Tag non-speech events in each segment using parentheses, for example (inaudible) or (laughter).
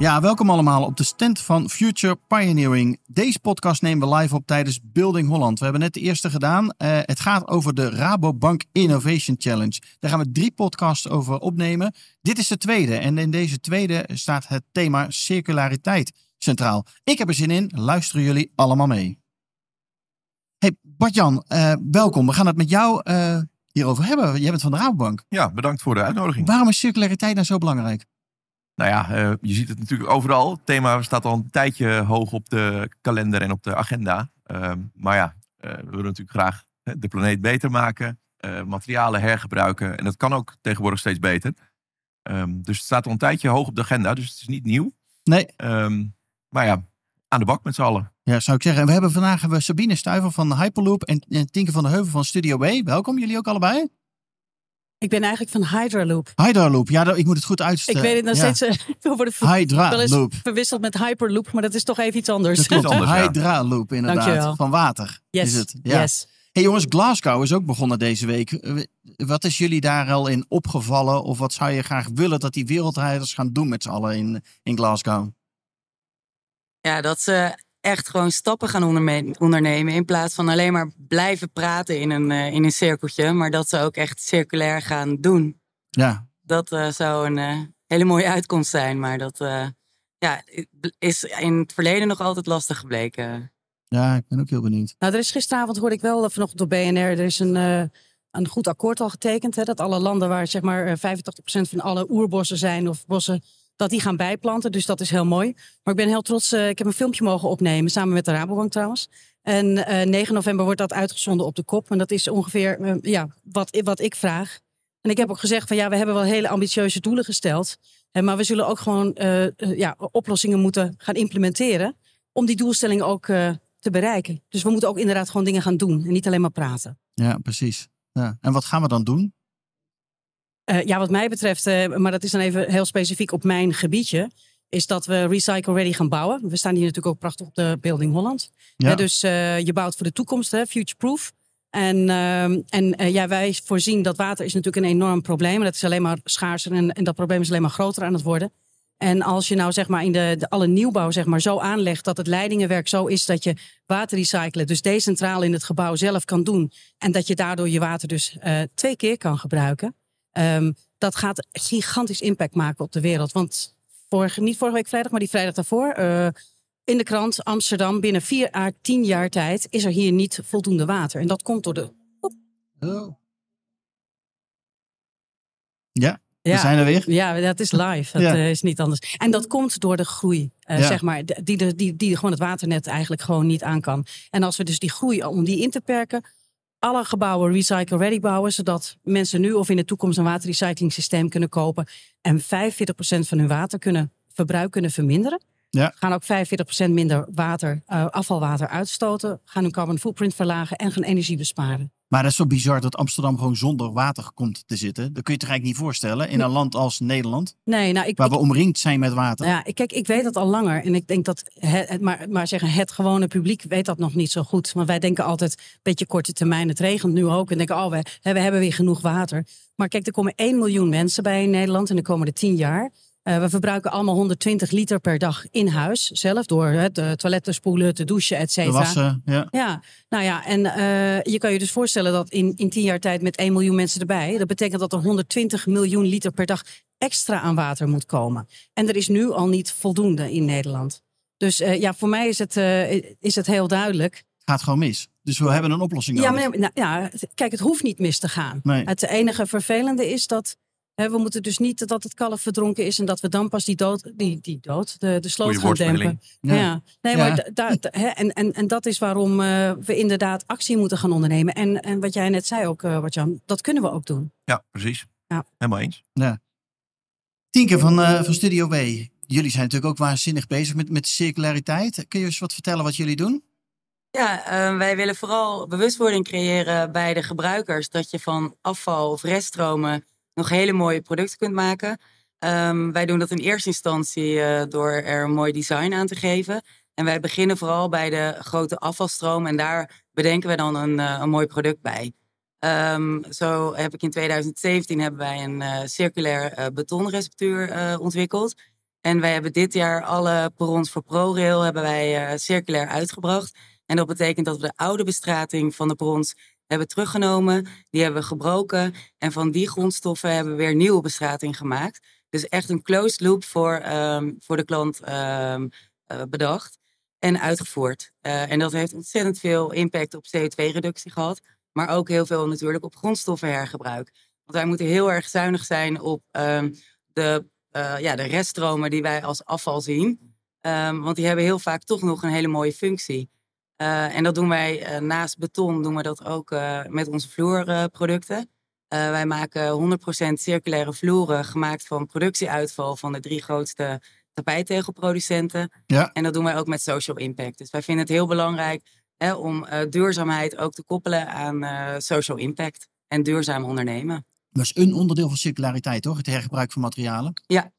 Ja, welkom allemaal op de stand van Future Pioneering. Deze podcast nemen we live op tijdens Building Holland. We hebben net de eerste gedaan. Uh, het gaat over de Rabobank Innovation Challenge. Daar gaan we drie podcasts over opnemen. Dit is de tweede en in deze tweede staat het thema circulariteit centraal. Ik heb er zin in. Luisteren jullie allemaal mee. Hey Bart-Jan, uh, welkom. We gaan het met jou uh, hierover hebben. Jij bent van de Rabobank. Ja, bedankt voor de uitnodiging. Waarom is circulariteit nou zo belangrijk? Nou ja, uh, je ziet het natuurlijk overal. Het thema staat al een tijdje hoog op de kalender en op de agenda. Uh, maar ja, uh, we willen natuurlijk graag de planeet beter maken, materialen hergebruiken. En dat kan ook tegenwoordig steeds beter. Um, dus het staat al een tijdje hoog op de agenda, dus het is niet nieuw. Nee. Um, maar ja, aan de bak met z'n allen. Ja, zou ik zeggen. En we hebben vandaag hebben Sabine Stuiver van Hyperloop en, en Tinke van der Heuvel van Studio W. Welkom, jullie ook allebei. Ik ben eigenlijk van Hydraloop. Hydraloop, ja, ik moet het goed uitstellen. Ik weet het nog ja. steeds. (laughs) Uh, worden Hydraloop. verwisseld met Hyperloop, maar dat is toch even iets anders. Dat klopt, anders, (laughs) ja. Hydraloop inderdaad. Dankjewel. Van water Yes. is het. Ja. Yes. Hey jongens, Glasgow is ook begonnen deze week. Eh, Wat is jullie daar al in opgevallen? Of wat zou je graag willen dat die wereldrijders gaan doen met z'n allen in, in Glasgow? Ja, dat ze echt gewoon stappen gaan ondernemen. In plaats van alleen maar blijven praten in een, uh, in een cirkeltje. Maar dat ze ook echt circulair gaan doen. Ja, Dat uh, zou een uh, hele mooie uitkomst zijn. Maar dat uh, ja, is in het verleden nog altijd lastig gebleken. ja, ik ben ook heel benieuwd. Nou, er is gisteravond hoorde ik wel vanochtend op BNR. Er is een, uh, een goed akkoord al getekend. Hè, dat alle landen waar zeg maar 85% van alle oerbossen zijn of bossen. Dat die gaan bijplanten. Dus dat is heel mooi. Maar ik ben heel trots. ik heb een filmpje mogen opnemen. Samen met de Rabobank trouwens. En 9 november wordt dat uitgezonden op de kop. En dat is ongeveer ja, wat, wat ik vraag. En ik heb ook gezegd van ja, we hebben wel hele ambitieuze doelen gesteld. Maar we zullen ook gewoon ja, oplossingen moeten gaan implementeren. Om die doelstellingen ook te bereiken. Dus we moeten ook inderdaad gewoon dingen gaan doen. En niet alleen maar praten. Ja, precies. Ja. En wat gaan we dan doen? Uh, ja, wat mij betreft, uh, maar dat is dan even heel specifiek op mijn gebiedje. Is dat we Recycle Ready gaan bouwen. We staan hier natuurlijk ook prachtig op de Building Holland. Ja. Uh, dus je bouwt voor de toekomst, hè, future proof. En, uh, en ja, wij voorzien dat water is natuurlijk een enorm probleem. Dat is alleen maar schaarser en, en dat probleem is alleen maar groter aan het worden. En als je nou zeg maar in de, de alle nieuwbouw zeg maar zo aanlegt dat het leidingenwerk zo is dat je water recyclen, dus decentraal in het gebouw zelf kan doen. En dat je daardoor je water dus uh, twee keer kan gebruiken. Um, dat gaat gigantisch impact maken op de wereld. Want vorige, niet vorige week vrijdag, maar die vrijdag daarvoor in de krant Amsterdam binnen vier à tien jaar tijd is er hier niet voldoende water. En dat komt door de. Oh. Ja, ja, we zijn er weer. Ja, dat is live. Dat Ja. uh, is niet anders. En dat komt door de groei, uh, Ja. zeg maar, die, die, die, die gewoon het waternet eigenlijk gewoon niet aan kan. En als we dus die groei, om die in te perken, alle gebouwen recycle ready bouwen, zodat mensen nu of in de toekomst een waterrecycling systeem kunnen kopen en 45% van hun water kunnen verbruik kunnen verminderen. Ja. Gaan ook 45% minder water, uh, afvalwater uitstoten. Gaan hun carbon footprint verlagen en gaan energie besparen. Maar dat is zo bizar dat Amsterdam gewoon zonder water komt te zitten. Dat kun je toch eigenlijk niet voorstellen in een land als Nederland, Nee, nou, ik, waar ik, we omringd zijn met water. ja, kijk, ik weet dat al langer. En ik denk dat, het, maar, maar zeggen, het gewone publiek weet dat nog niet zo goed. Want wij denken altijd een beetje korte termijn. Het regent nu ook. En denken, oh, we, we hebben weer genoeg water. Maar kijk, er komen 1 miljoen mensen bij in Nederland in de komende 10 jaar. Uh, we verbruiken allemaal 120 liter per dag in huis. Zelf door het toilet te spoelen, te douchen, et cetera. wassen, ja. Ja, nou ja, en uh, je kan je dus voorstellen dat in, in 10 jaar tijd met 1 miljoen mensen erbij. Dat betekent dat er 120 miljoen liter per dag extra aan water moet komen. En er is nu al niet voldoende in Nederland. Dus uh, ja, voor mij is het, is het heel duidelijk. Het gaat gewoon mis. Dus we hebben een oplossing Ja, nodig. maar, nou, ja, kijk, het hoeft niet mis te gaan. Nee. Het enige vervelende is dat hè, we moeten dus niet dat het kalf verdronken is en dat we dan pas die dood, die, die dood de, de sloot Goeie gaan dempen. Ja. Ja, nee, Ja. maar da- en, en, en dat is waarom uh, we inderdaad actie moeten gaan ondernemen. En, en wat jij net zei ook, uh, Jan, dat kunnen we ook doen. Ja, precies. Ja. Helemaal eens. Tienke van, uh, van Studio W. jullie zijn natuurlijk ook waanzinnig bezig met, met circulariteit. Kun je eens wat vertellen wat jullie doen? Ja, uh, wij willen vooral bewustwording creëren bij de gebruikers dat je van afval of reststromen nog hele mooie producten kunt maken. Um, wij doen dat in eerste instantie uh, door er een mooi design aan te geven. En wij beginnen vooral bij de grote afvalstroom en daar bedenken we dan een, uh, een mooi product bij. Um, zo heb ik in 2017 hebben wij een uh, circulair betonreceptuur ontwikkeld. En wij hebben dit jaar alle perrons voor ProRail hebben wij circulair uitgebracht. En dat betekent dat we de oude bestrating van de perrons hebben teruggenomen. Die hebben we gebroken. En van die grondstoffen hebben we weer nieuwe bestrating gemaakt. Dus echt een closed loop voor, um, voor de klant um, bedacht en uitgevoerd. en dat heeft ontzettend veel impact op CO2-reductie gehad. Maar ook heel veel natuurlijk op grondstoffenhergebruik. Want wij moeten heel erg zuinig zijn op um, de, uh, ja, de reststromen die wij als afval zien. Want die hebben heel vaak toch nog een hele mooie functie. Uh, en dat doen wij uh, naast beton, doen we dat ook met onze vloerproducten. wij maken 100% circulaire vloeren gemaakt van productieuitval van de drie grootste tapijttegelproducenten. Ja. En dat doen wij ook met social impact. Dus wij vinden het heel belangrijk Hè, om duurzaamheid ook te koppelen aan social impact en duurzaam ondernemen. Dat is een onderdeel van circulariteit, toch? Het hergebruik van materialen. Ja.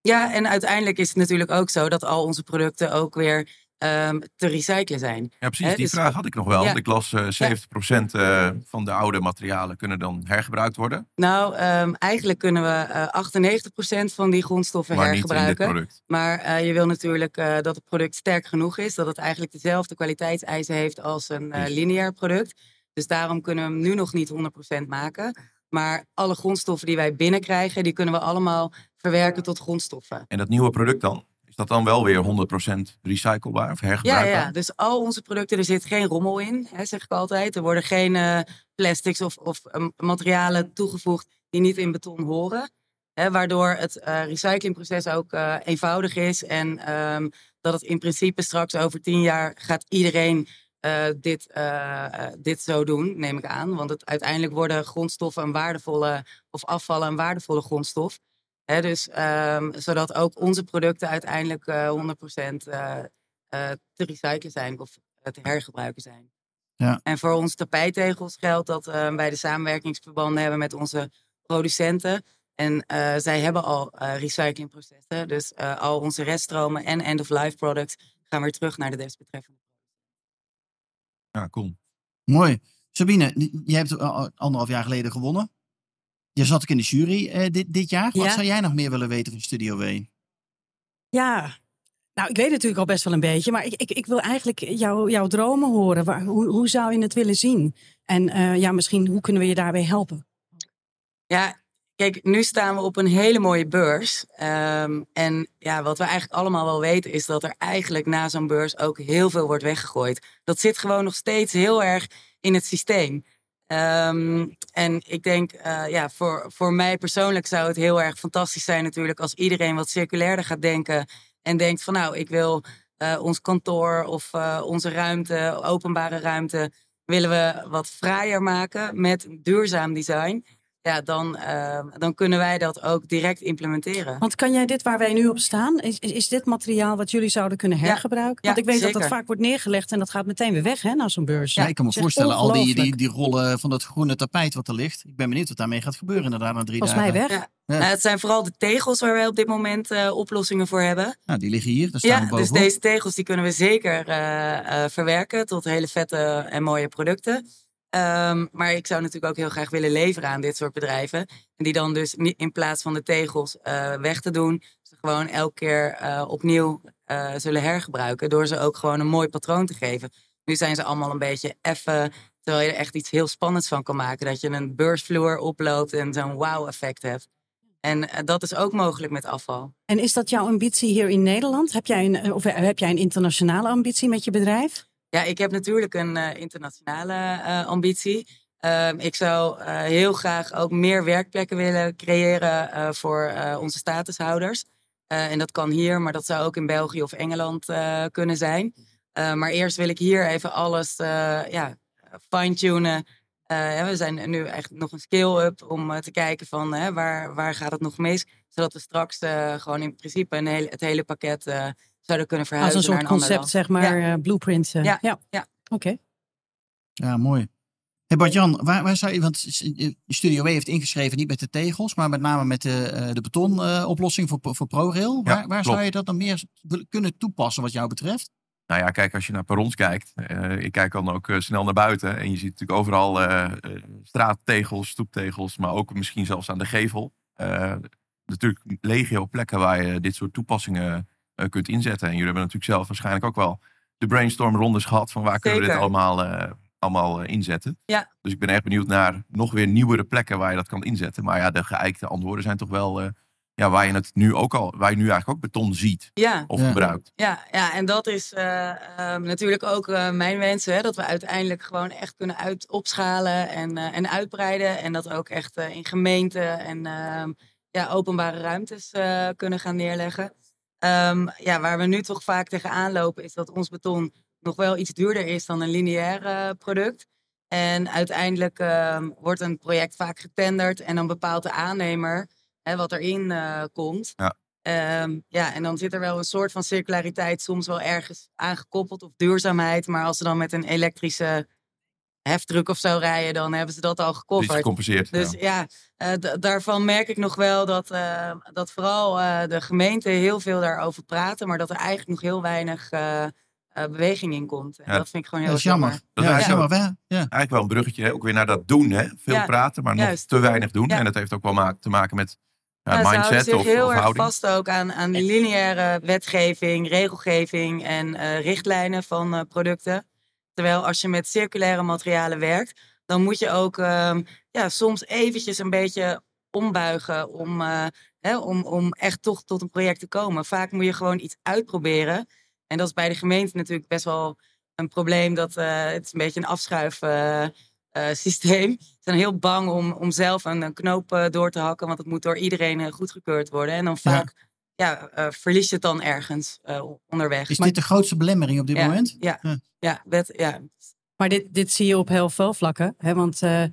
Ja, en uiteindelijk is het natuurlijk ook zo dat al onze producten ook weer um, te recyclen zijn. Ja, precies. Die dus, vraag had ik nog wel. Ja. Ik las uh, 70% ja. van de oude materialen kunnen dan hergebruikt worden. Nou, um, eigenlijk kunnen we uh, 98% van die grondstoffen maar hergebruiken. Maar je wil natuurlijk dat het product sterk genoeg is. Dat het eigenlijk dezelfde kwaliteitseisen heeft als een lineair product. Dus daarom kunnen we hem nu nog niet 100% maken. Maar alle grondstoffen die wij binnenkrijgen, die kunnen we allemaal verwerken tot grondstoffen. En dat nieuwe product dan? Dat dan wel weer 100% recyclebaar of hergebruikbaar? Ja, ja, dus al onze producten, er zit geen rommel in, hè, zeg ik altijd. Er worden geen uh, plastics of, of um, materialen toegevoegd die niet in beton horen. Hè, waardoor het uh, recyclingproces ook eenvoudig is. En um, dat het in principe straks over tien jaar gaat iedereen dit, dit zo doen, neem ik aan. Want het, uiteindelijk worden grondstoffen een waardevolle, of afvallen een waardevolle grondstof. He, dus um, zodat ook onze producten uiteindelijk uh, 100% uh, uh, te recyclen zijn of te hergebruiken zijn. Ja. En voor onze tapijtegels geldt dat uh, wij de samenwerkingsverbanden hebben met onze producenten. En zij hebben al recyclingprocessen. Dus al onze reststromen en end-of-life products gaan weer terug naar de desbetreffende. Ja, cool. Mooi. Sabine, je hebt anderhalf jaar geleden gewonnen. Je zat ook in de jury uh, dit, dit jaar. Wat ja. zou jij nog meer willen weten van Studio W? Ja, nou, ik weet natuurlijk al best wel een beetje, maar ik, ik, ik wil eigenlijk jou, jouw dromen horen. Waar, hoe, hoe zou je het willen zien? En uh, ja, misschien hoe kunnen we je daarbij helpen? Ja, kijk, nu staan we op een hele mooie beurs. Um, en ja, wat we eigenlijk allemaal wel weten is dat er eigenlijk na zo'n beurs ook heel veel wordt weggegooid. Dat zit gewoon nog steeds heel erg in het systeem. Um, en ik denk, uh, ja, voor, voor mij persoonlijk zou het heel erg fantastisch zijn natuurlijk als iedereen wat circulairder gaat denken. En denkt van nou, ik wil uh, ons kantoor of uh, onze ruimte, openbare ruimte, willen we wat fraaier maken met duurzaam design ja, dan, uh, dan kunnen wij dat ook direct implementeren. Want kan jij dit waar wij nu op staan, is, is dit materiaal wat jullie zouden kunnen hergebruiken? Ja, Want ik weet zeker. dat dat vaak wordt neergelegd en dat gaat meteen weer weg hè, naar zo'n beurs. Ja, ik kan me voorstellen, al die, die, die rollen van dat groene tapijt wat er ligt. Ik ben benieuwd wat daarmee gaat gebeuren inderdaad na drie Volgens dagen. mij weg. Ja. Nou, het zijn vooral de tegels waar wij op dit moment uh, oplossingen voor hebben. Nou, die liggen hier, daar staan ja, we bovenop. Dus deze tegels die kunnen we zeker uh, verwerken tot hele vette en mooie producten. Um, maar ik zou natuurlijk ook heel graag willen leveren aan dit soort bedrijven. En die dan dus in plaats van de tegels uh, weg te doen, ze gewoon elke keer uh, opnieuw uh, zullen hergebruiken. Door ze ook gewoon een mooi patroon te geven. Nu zijn ze allemaal een beetje effen. Terwijl je er echt iets heel spannends van kan maken. Dat je een beursvloer oploopt en zo'n wow-effect hebt. En dat is ook mogelijk met afval. En is dat jouw ambitie hier in Nederland? Heb jij een, of heb jij een internationale ambitie met je bedrijf? Ja, ik heb natuurlijk een uh, internationale uh, ambitie. Uh, ik zou heel graag ook meer werkplekken willen creëren voor onze statushouders. en dat kan hier, maar dat zou ook in België of Engeland kunnen zijn. maar eerst wil ik hier even alles ja, fine-tunen. Eh, we zijn nu echt nog een scale-up om eh, te kijken van waar, waar gaat het nog mis. Zodat we straks eh, gewoon in principe een het hele pakket eh, zouden kunnen Als verhuizen een soort naar een ander concept, zeg maar, eh, blueprint. eh. Ja, ja. ja. Oké. Ja, mooi. Hey Bart-Jan, waar, waar zou je, want je Studio W heeft ingeschreven niet met de tegels, maar met name met de, eh, de betonoplossing voor, voor ProRail. Ja, waar waar zou je dat dan meer kunnen toepassen wat jou betreft? Nou ja, kijk, als je naar perrons kijkt. eh, ik kijk dan ook snel naar buiten. En je ziet natuurlijk overal straattegels, stoeptegels. Maar ook misschien zelfs aan de gevel. Eh, natuurlijk legio plekken waar je dit soort toepassingen kunt inzetten. En jullie hebben natuurlijk zelf waarschijnlijk ook wel de brainstorm rondes gehad. Van waar kunnen we dit allemaal, eh, allemaal eh, inzetten. Ja. Dus ik ben echt benieuwd naar nog weer nieuwere plekken waar je dat kan inzetten. Maar ja, de geëikte antwoorden zijn toch wel... eh, ja, waar je het nu ook al, waar je nu eigenlijk ook beton ziet Ja, of Ja. gebruikt. Ja, ja, en dat is eh, ehm, natuurlijk ook eh, mijn wens. Hè, dat we uiteindelijk gewoon echt kunnen uit, opschalen en, eh, en uitbreiden. En dat ook echt eh, in gemeenten en ehm, ja, openbare ruimtes eh, kunnen gaan neerleggen. Ehm, ja, waar we nu toch vaak tegenaan lopen is dat ons beton nog wel iets duurder is dan een lineair product. En uiteindelijk ehm, wordt een project vaak getenderd en dan bepaalt de aannemer hè, wat erin eh, komt. Ja. Ehm, ja, en dan zit er wel een soort van circulariteit soms wel ergens aangekoppeld of duurzaamheid. Maar als ze dan met een elektrische heftruck of zo rijden, dan hebben ze dat al gecoverd. gecompenseerd. Dus ja. ja, eh, daarvan merk ik nog wel dat, eh, dat vooral eh, de gemeenten heel veel daarover praten, maar dat er eigenlijk nog heel weinig eh, eh, beweging in komt. En Ja, dat vind ik gewoon heel Dat is jammer. Dat is ja, eigenlijk jammer. Ja. eigenlijk wel een bruggetje hè, ook weer naar dat doen. Hè? Veel Ja, praten, maar nog te weinig doen. Ja. En dat heeft ook wel ma- te maken met ja, houden mindset zich of, heel of erg houding. vast ook aan, aan die lineaire wetgeving, regelgeving en eh, richtlijnen van eh, producten. Terwijl als je met circulaire materialen werkt, dan moet je ook ehm, ja, soms eventjes een beetje ombuigen om, eh, hè, om, om echt toch tot een project te komen. Vaak moet je gewoon iets uitproberen. En dat is bij de gemeente natuurlijk best wel een probleem. Dat, eh, het is een beetje een afschuif. eh, (laughs) systeem. Ze zijn heel bang om, om zelf een, een knoop door te hakken, want het moet door iedereen goedgekeurd worden. En dan vaak ja. Eh, verlies je het dan ergens eh, onderweg. Is Maar- dit de grootste belemmering op dit ja, moment? Ja, Ja. ja. wet, ja. Maar dit, dit zie je op heel veel vlakken. Hè? Want eh,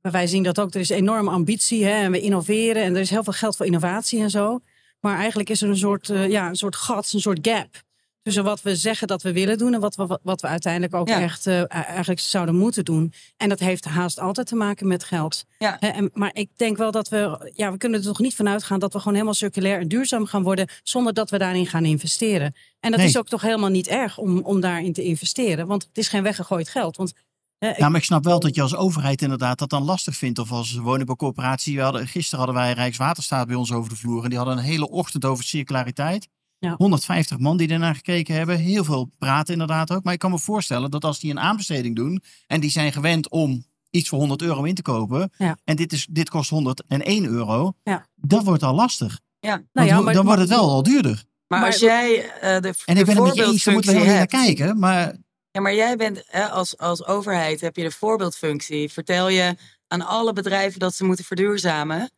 wij zien dat ook. Er is enorme ambitie hè? en we innoveren. En er is heel veel geld voor innovatie en zo. Maar eigenlijk is er een soort, eh, ja, een soort gat, een soort gap. Tussen wat we zeggen dat we willen doen en wat we, wat we uiteindelijk ook Ja. echt eh, eigenlijk zouden moeten doen. En dat heeft haast altijd te maken met geld. Ja. Hè, en, maar ik denk wel dat we, ja, we kunnen er toch niet van uitgaan dat we gewoon helemaal circulair en duurzaam gaan worden. zonder dat we daarin gaan investeren. En dat Nee. is ook toch helemaal niet erg om, om daarin te investeren. Want het is geen weggegooid geld. Want Ja, maar ik snap wel dat je als overheid inderdaad dat dan lastig vindt. Of als woningbouwcorporatie. We hadden, gisteren hadden wij Rijkswaterstaat bij ons over de vloer. En die hadden een hele ochtend over circulariteit. Ja. 150 man die ernaar gekeken hebben. Heel veel praten inderdaad ook. Maar ik kan me voorstellen dat als die een aanbesteding doen. En die zijn gewend om iets voor 100 euro in te kopen. Ja. En dit, is, dit kost 101 euro. Ja. Dat wordt al lastig. ja. Nou ja, maar- dan wordt het wel al duurder. Maar, als jij eh, de, En ik de ben het met je eens, daar moeten we heel voorbeeldfunctie naar kijken. Maar Ja, maar jij bent hè, als, als overheid heb je de voorbeeldfunctie. Vertel je aan alle bedrijven dat ze moeten verduurzamen,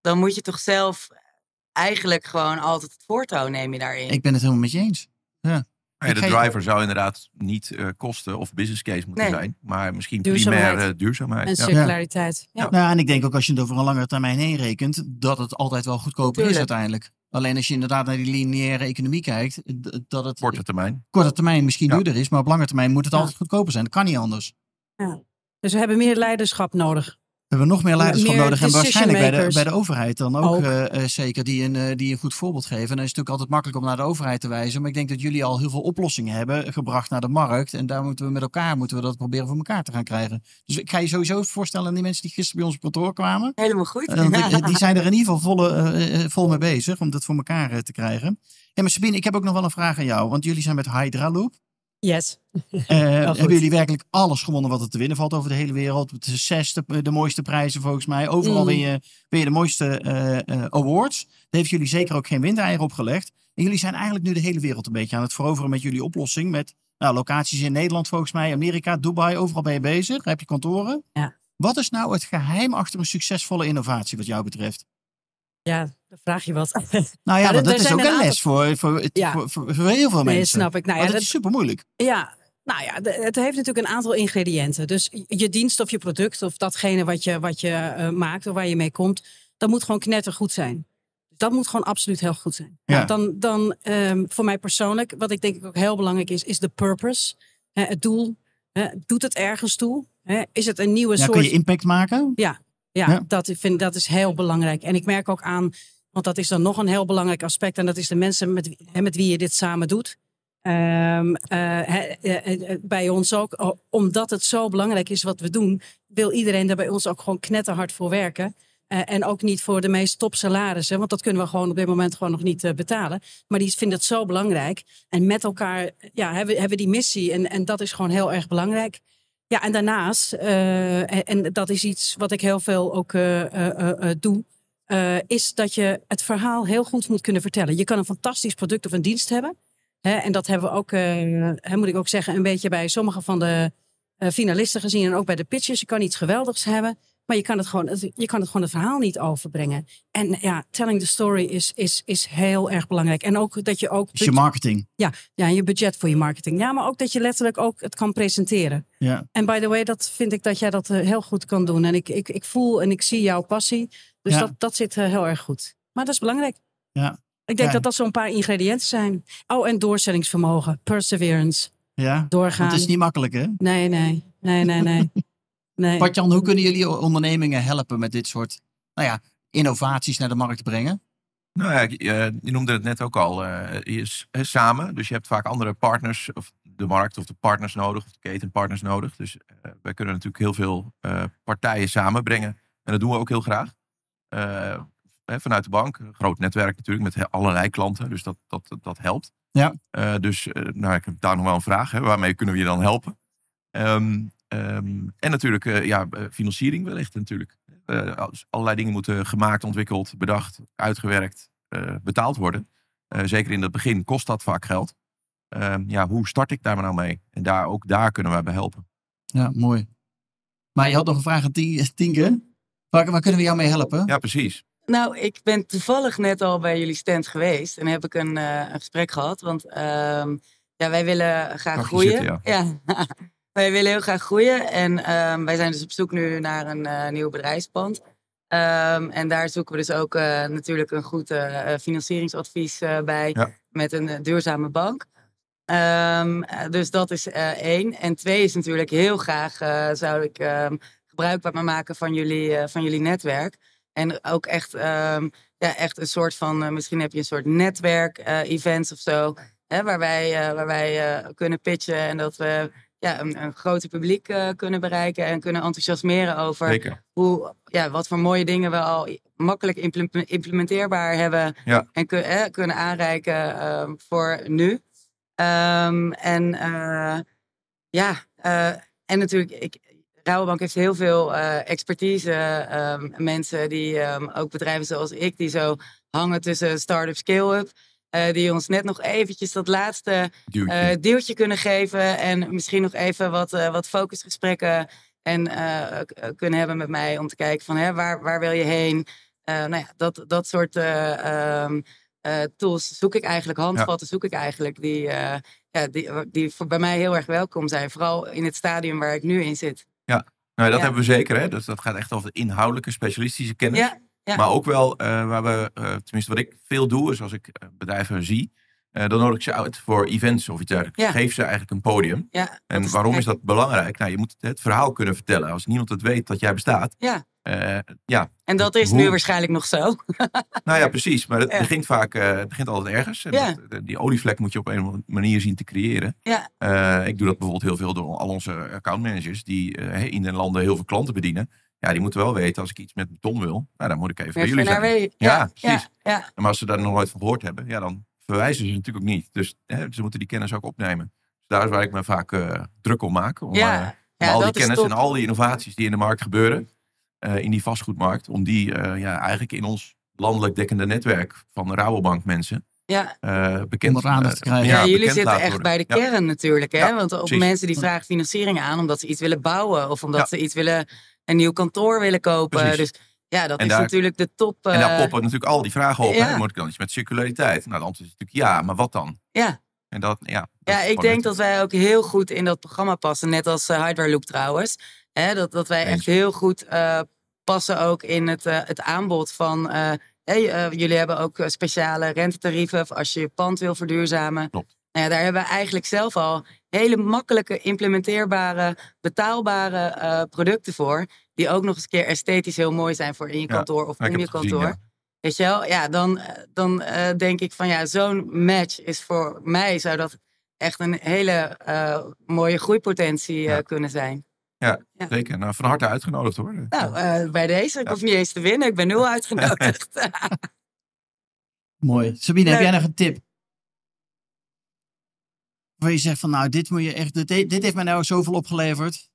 dan moet je toch zelf eigenlijk gewoon altijd het voortouw nemen daarin. ik ben het helemaal met je eens. Ja, de je- driver zou inderdaad niet eh, kosten of business case moeten Nee. zijn. Maar misschien Duurzaamheid. primair eh, duurzaamheid. en Ja. circulariteit. Ja. Nou, en ik denk ook als je het over een langere termijn heen rekent, dat het altijd wel goedkoper is uiteindelijk. Alleen als je inderdaad naar die lineaire economie kijkt, dat het Korte termijn. korte termijn misschien Ja. duurder is, maar op lange termijn moet het Ja. altijd goedkoper zijn. Dat kan niet anders. Dus we hebben meer leiderschap nodig. We hebben nog meer leiderschap Meer nodig en waarschijnlijk bij de, bij de overheid dan ook, Ook. eh, eh, zeker, die een, eh, die een goed voorbeeld geven. En dan is het natuurlijk altijd makkelijk om naar de overheid te wijzen. Maar ik denk dat jullie al heel veel oplossingen hebben gebracht naar de markt. En daar moeten we met elkaar moeten we dat proberen voor elkaar te gaan krijgen. Dus ik ga je sowieso voorstellen aan die mensen die gisteren bij ons op kantoor kwamen. Helemaal goed. Ik- die zijn er in (laughs) ieder geval volle, vol mee bezig om dat voor elkaar te krijgen. Hey, maar Sabine, ik heb ook nog wel een vraag aan jou. Want jullie zijn met Hydra Loop. Yes. Eh, (laughs) hebben jullie werkelijk alles gewonnen wat er te winnen valt over de hele wereld? Het is zes de, de mooiste prijzen volgens mij. Overal Mm. win, je, win je de mooiste eh, eh, awards. Daar heeft jullie zeker ook geen windeieren opgelegd. En jullie zijn eigenlijk nu de hele wereld een beetje aan het veroveren met jullie oplossing. Met nou, locaties in Nederland volgens mij, Amerika, Dubai. Overal ben je bezig. Daar heb je kantoren. Ja. Wat is nou het geheim achter een succesvolle innovatie wat jou betreft? Ja, dan vraag je wat. Nou ja, (laughs) dat is ook een les voor, voor, voor, voor, heel veel Nee, mensen. snap ik. Nou ja, dat- is super moeilijk. Ja, Nou ja, het heeft natuurlijk een aantal ingrediënten. Dus je dienst of je product of datgene wat je, wat je eh, maakt of waar je mee komt, dat moet gewoon knettergoed zijn. Dat moet gewoon absoluut heel goed zijn. Ja. Nou, dan dan ehm, voor mij persoonlijk, wat ik denk ik ook heel belangrijk is, is de purpose. Hè, het doel. Hè, doet het ergens toe? Hè, is het een nieuwe Ja, soort... kun je impact maken? Ja, Ja. Dat, ik vind, dat is heel belangrijk. En ik merk ook aan, want dat is dan nog een heel belangrijk aspect. En dat is de mensen met, met wie je dit samen doet. Ehm, eh, eh, eh, bij ons ook, omdat het zo belangrijk is wat we doen, wil iedereen er bij ons ook gewoon knetterhard voor werken. En ook niet voor de meest top salarissen, want dat kunnen we gewoon op dit moment gewoon nog niet betalen. Maar die vinden het zo belangrijk. En met elkaar ja, hebben, hebben die missie. En, en dat is gewoon heel erg belangrijk. Ja, en daarnaast, eh, en, en dat is iets wat ik heel veel ook eh, eh, doe, is dat je het verhaal heel goed moet kunnen vertellen. Je kan een fantastisch product of een dienst hebben. Hè, en dat hebben we ook, hè, moet ik ook zeggen, een beetje bij sommige van de finalisten gezien en ook bij de pitches. Je kan iets geweldigs hebben, maar je kan het gewoon, je kan het gewoon het verhaal niet overbrengen. En ja, telling the story is, is, is heel erg belangrijk. En ook dat je ook je marketing. ja, ja, je budget voor je marketing. Ja, maar ook dat je letterlijk ook het kan presenteren. Ja. En by the way, dat vind ik dat jij dat eh, heel goed kan doen. En ik, ik, ik voel en ik zie jouw passie. Dus Ja. dat, dat zit eh, heel erg goed. Maar dat is belangrijk. Ja. Ik denk Ja. dat dat zo'n paar ingrediënten zijn. Oh, en doorzettingsvermogen, perseverance, ja. doorgaan. Het is niet makkelijk, hè? Nee, nee, nee, nee, nee. (laughs) nee. Patjan, hoe kunnen jullie ondernemingen helpen met dit soort nou ja, innovaties naar de markt brengen? Nou ja, je, je noemde het net ook al, eh, je is, hè, samen. Dus je hebt vaak andere partners, of de markt of de partners nodig, of de ketenpartners nodig. Dus eh, wij kunnen natuurlijk heel veel eh, partijen samenbrengen. En dat doen we ook heel graag. Eh, hè, vanuit de bank, een groot netwerk natuurlijk, met allerlei klanten. Dus dat, dat, dat, dat helpt. Ja. Eh, dus eh, nou, ik heb daar nog wel een vraag. Hè, waarmee kunnen we je dan helpen? Ehm, ehm, en natuurlijk, eh, ja, eh, financiering wellicht natuurlijk. Eh, als allerlei dingen moeten gemaakt, ontwikkeld, bedacht, uitgewerkt, eh, betaald worden. Eh, zeker in het begin kost dat vaak geld. Ehm, ja, hoe start ik daar nou mee? En daar, ook daar kunnen wij bij helpen. Ja, mooi. Maar je had nog een vraag aan Tien- Tienke. Waar, waar kunnen we jou mee helpen? Ja, precies. Nou, ik ben toevallig net al bij jullie stand geweest en heb ik een, eh, een gesprek gehad. Want ehm, ja, wij willen graag Mag groeien. zitten, ja. Wij willen heel graag groeien. En ehm, wij zijn dus op zoek nu naar een eh, nieuw bedrijfspand. Ehm, en daar zoeken we dus ook eh, natuurlijk een goed eh, financieringsadvies bij Ja. met een duurzame bank. Ehm, eh, dus dat is één. En twee is natuurlijk heel graag zou ik gebruik maken van jullie, van jullie netwerk. En ook echt, ja, echt een soort van, misschien heb je een soort netwerk-events of zo. Hè, waar wij, waar wij kunnen pitchen en dat we ja, een, een groter publiek eh, kunnen bereiken en kunnen enthousiasmeren over Zeker. hoe, ja, wat voor mooie dingen we al makkelijk imple- implementeerbaar hebben Ja. en kun- eh, kunnen aanreiken ehm, voor nu. Ehm, en eh, ja, eh, en natuurlijk, ik, Rabobank heeft heel veel expertise. ehm, mensen die ook bedrijven zoals ik, die zo hangen tussen start-up, scale-up. Eh, die ons net nog eventjes dat laatste eh, deeltje kunnen geven. En misschien nog even wat, eh, wat focusgesprekken en, eh, eh, kunnen hebben met mij. Om te kijken van hè, waar, waar wil je heen? Eh, nou ja, dat, dat soort eh, ehm, eh, tools zoek ik eigenlijk, handvatten zoek ik eigenlijk. Die, eh, ja, die, die voor bij mij heel erg welkom zijn. Vooral in het stadium waar ik nu in zit. nou, dat ja. hebben we zeker. Hè? Dus dat gaat echt over de inhoudelijke, specialistische kennis. Ja, ja. Maar ook wel eh, waar we, eh, tenminste wat ik veel doe, is als ik eh, bedrijven zie, dan nodig ik ze uit voor events of iets dergelijks. Ja. Geef ze eigenlijk een podium. ja, En waarom is dat belangrijk? Nou, je moet het verhaal kunnen vertellen. Als niemand het weet dat jij bestaat. Ja. ja, En dat is Hoe- nu waarschijnlijk nog zo. (laughs) nou ja, precies. Maar het Ja. begint vaak, het begint altijd ergens. En Ja. dat- de- die olievlek moet je op een of andere manier zien te creëren. Ja. Ik doe dat bijvoorbeeld heel veel door al onze accountmanagers die in de landen heel veel klanten bedienen. Ja, die moeten wel weten als ik iets met beton wil, nou, dan moet ik even bij Even jullie naar zijn. Ja, ja, precies. Ja, ja. Maar als ze daar nog nooit van gehoord hebben, ja, dan verwijzen ze natuurlijk ook niet. Dus hè, ze moeten die kennis ook opnemen. Dus daar is waar ik me vaak eh, druk om maak. Om, Ja. eh, om Ja, al die kennis en al die innovaties die in de markt gebeuren, eh, in die vastgoedmarkt, om die eh, ja, eigenlijk in ons landelijk dekkende netwerk van de Rabobank mensen ja. eh, bekend te krijgen. Ja, ja, jullie zitten echt worden. bij de Ja. kern natuurlijk. Hè? Ja, Want op precies. mensen die vragen financiering aan omdat ze iets willen bouwen. Of omdat Ja. ze iets willen, een nieuw kantoor willen kopen. Precies. Dus ja, dat En is daar- natuurlijk de top. En daar eh, poppen natuurlijk al die vragen op. ja. Hè? Moet ik dan iets met circulariteit? Nou, de antwoord is natuurlijk ja, maar wat dan? Ja, En dat, ja, dat Ja, ik denk het- dat wij ook heel goed in dat programma passen. Net als uh, Hydra Loop trouwens. Hè, dat, dat wij Eens. echt heel goed eh, passen ook in het, eh, het aanbod van... eh, hey, eh, jullie hebben ook eh, speciale rentetarieven als je je pand wil verduurzamen. Klopt. Nou ja, daar hebben we eigenlijk zelf al hele makkelijke, implementeerbare, betaalbare eh, producten voor. Die ook nog eens een keer esthetisch heel mooi zijn voor in je Ja, kantoor of ja, om je het gezien, kantoor. ja. Weet je wel? Ja, dan, eh, dan eh, denk ik van ja, zo'n match is voor mij zou dat echt een hele eh, mooie groeipotentie eh, Ja. kunnen zijn. Zeker. Nou, van harte uitgenodigd hoor. Nou, eh, bij deze, ik Ja. hoef niet eens te winnen, ik ben nul (laughs) uitgenodigd. (laughs) Mooi. Sabine, heb jij nog een tip? Waar je zegt van nou, dit moet je echt, dit, dit heeft mij nou zoveel opgeleverd.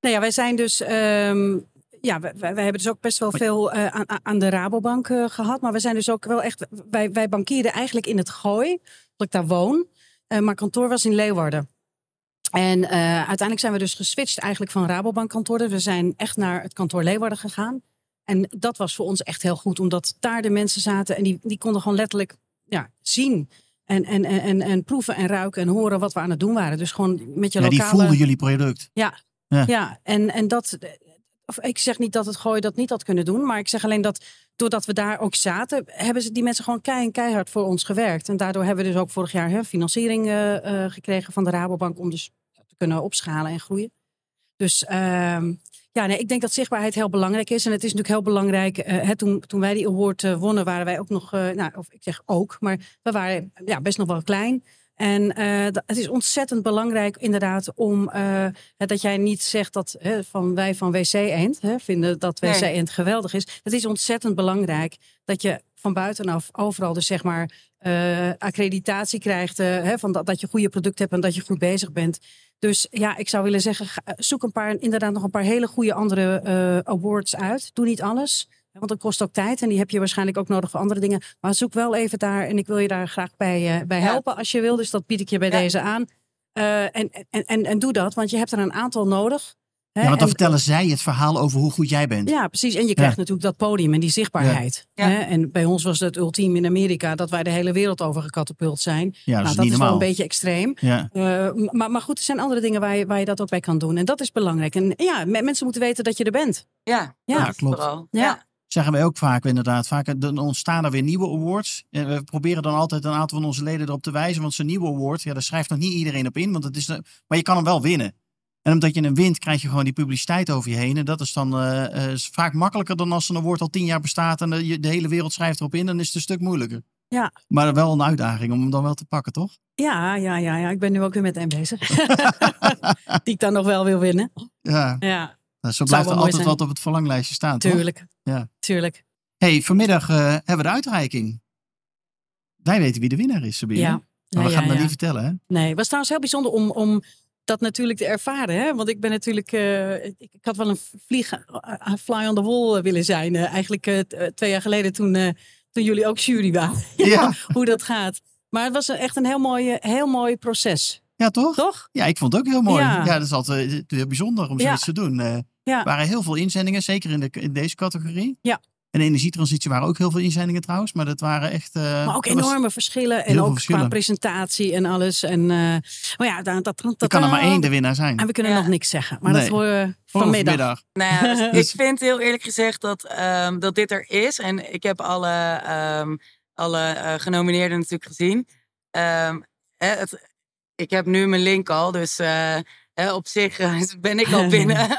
Nou ja, wij zijn dus. ehm, ja, wij, hebben dus ook best wel veel eh, aan, aan de Rabobank eh, gehad. Maar we zijn dus ook wel echt. Wij, wij eigenlijk in het gooi, dat ik daar woon. Eh, maar kantoor was in Leeuwarden. En uiteindelijk zijn we dus geswitcht eigenlijk van Rabobank kantoren. We zijn echt naar het kantoor Leeuwarden gegaan. En dat was voor ons echt heel goed, omdat daar de mensen zaten en die, die konden gewoon letterlijk ja, zien. En, en, en, en, en proeven en ruiken en horen wat we aan het doen waren. Dus gewoon met je Ja, die voelden jullie product. Ja, en, en dat. Of ik zeg niet dat het gooi dat niet had kunnen doen. Maar ik zeg alleen dat doordat we daar ook zaten, hebben ze die mensen gewoon kei en keihard voor ons gewerkt. En daardoor hebben we dus ook vorig jaar hè, financiering eh, eh, gekregen van de Rabobank om dus te kunnen opschalen en groeien. Dus ehm, ja, nee, ik denk dat zichtbaarheid heel belangrijk is. En het is natuurlijk heel belangrijk. eh, hè, toen, toen wij die award eh, wonnen, waren wij ook nog, eh, nou, of ik zeg ook, maar we waren ja, best nog wel klein. En het is ontzettend belangrijk inderdaad om dat jij niet zegt dat hè, van wij van WC Eend hè, vinden dat WC. Eend geweldig is. Het is ontzettend belangrijk dat je van buitenaf overal dus zeg maar eh, accreditatie krijgt eh, hè, van dat, dat je goede producten hebt en dat je goed bezig bent. Dus ja, ik zou willen zeggen, ga- zoek een paar, inderdaad nog een paar hele goede andere eh, awards uit. Doe niet alles. Want dat kost ook tijd en die heb je waarschijnlijk ook nodig voor andere dingen. Maar zoek wel even daar en ik wil je daar graag bij, eh, bij Ja. helpen als je wil. Dus dat bied ik je bij Ja. deze aan. Eh, en, en, en, en doe dat, want je hebt er een aantal nodig. Hè. Ja, want dan En- vertellen zij het verhaal over hoe goed jij bent. ja, precies. En je krijgt natuurlijk dat podium en die zichtbaarheid. Ja. Hè? En bij ons was het ultiem in Amerika dat wij de hele wereld over gecatapult zijn. Ja, dat nou, is dat niet is wel een beetje extreem. Ja. Eh, maar, maar goed, er zijn andere dingen waar je, waar je dat ook bij kan doen. En dat is belangrijk. En ja, me- mensen moeten weten dat je er bent. ja, Ja, dat klopt. Ja. Ja. Zeggen wij ook vaak inderdaad. Vaak dan ontstaan er weer nieuwe awards. En we proberen dan altijd een aantal van onze leden erop te wijzen. Want zo'n nieuwe award, ja, daar schrijft nog niet iedereen op in. Want het is, een- maar je kan hem wel winnen. En omdat je hem wint, krijg je gewoon die publiciteit over je heen. En dat is dan eh, eh, is vaak makkelijker dan als een award al tien jaar bestaat. En de, hele wereld schrijft erop in. Dan is het een stuk moeilijker. Ja. Maar wel een uitdaging om hem dan wel te pakken, toch? Ja, ja, ja, ja. Ik ben nu ook weer met hem bezig. (laughs) (laughs) Die ik dan nog wel wil winnen. Ja, Ja, nou, zo blijft er altijd zijn. wat op het verlanglijstje staan, toch? tuurlijk. Ja. Tuurlijk. hey, vanmiddag eh, hebben we de uitreiking. Wij weten wie de winnaar is, Sabine. Ja. Maar Ja, we gaan het ja. niet vertellen, hè? Nee, het was trouwens heel bijzonder om, om dat natuurlijk te ervaren. Hè? Want ik ben natuurlijk. eh, ik, ik had wel een vlieg, eh, fly on the wall eh, willen zijn. eh, eigenlijk eh, eh, twee jaar geleden toen, eh, toen jullie ook jury waren. (laughs) ja. Hoe dat gaat. Maar het was echt een heel mooi, eh, heel mooi proces. Ja, toch? Toch? Ja, ik vond het ook heel mooi. Ja, Ja. dat is altijd eh, heel bijzonder om Ja. zoiets te doen. Eh, Ja. Er waren heel veel inzendingen, zeker in, de, in deze categorie. Ja. En de energietransitie waren ook heel veel inzendingen trouwens. Maar dat waren echt... eh, Maar ook enorme verschillen. En ook verschillen. qua presentatie en alles. En, eh, maar ja, dat, dat, dat er kan er maar één de winnaar zijn. En we kunnen Ja. nog niks zeggen. Maar Nee. dat horen we Oh, vanmiddag. Nou ja, dus Dus- (laughs) ik vind heel eerlijk gezegd dat, ehm, dat dit er is. En ik heb alle, ehm, alle eh, genomineerden natuurlijk gezien. Ehm, hè, het, ik heb nu mijn link al, dus op zich eh, (laughs) ben ik al (laughs) binnen. (laughs)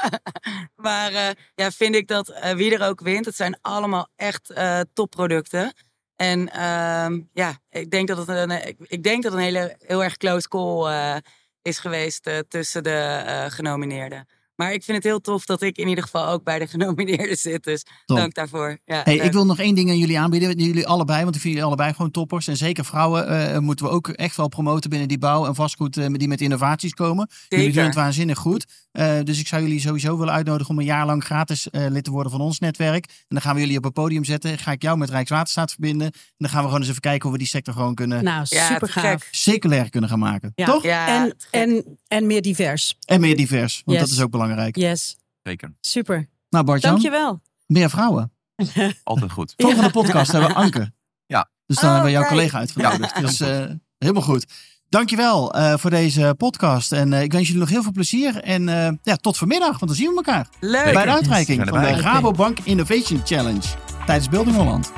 maar eh, ja, vind ik dat eh, wie er ook wint, het zijn allemaal echt topproducten. En ehm, ja, ik denk dat het een, ik, ik denk dat een hele, heel erg close call is geweest tussen de genomineerden. Maar ik vind het heel tof dat ik in ieder geval ook bij de (laughs) genomineerden zit. Dus Top. dank daarvoor. Ja, Hey, leuk. ik wil nog één ding aan jullie aanbieden. Jullie allebei, want ik vind jullie allebei gewoon toppers. En zeker vrouwen eh, moeten we ook echt wel promoten binnen die bouw en vastgoed eh, die met innovaties komen. Jullie doen het waanzinnig goed. Eh, dus ik zou jullie sowieso willen uitnodigen om een jaar lang gratis eh, lid te worden van ons netwerk. En dan gaan we jullie op een podium zetten. Ga ik jou met Rijkswaterstaat verbinden. En dan gaan we gewoon eens even kijken hoe we die sector gewoon kunnen Nou, super gaaf. gek. circulair kunnen gaan maken. Ja. Toch? Ja, En, en, en meer divers. En meer divers, want Yes. dat is ook belangrijk. Yes, Zeker. super. Nou Bart-Jan, Dankjewel. meer vrouwen. (laughs) Altijd goed. Volgende podcast hebben we Anke. Ja. Dus dan Oh, hebben we jouw kijk. collega uitgenodigd. Ja. Dus eh, Helemaal goed. Dankjewel uh, voor deze podcast. En uh, ik wens jullie nog heel veel plezier. En uh, ja, tot vanmiddag, want dan zien we elkaar. Leuk. Bij de uitreiking van de Rabobank Innovation Challenge tijdens Building Holland.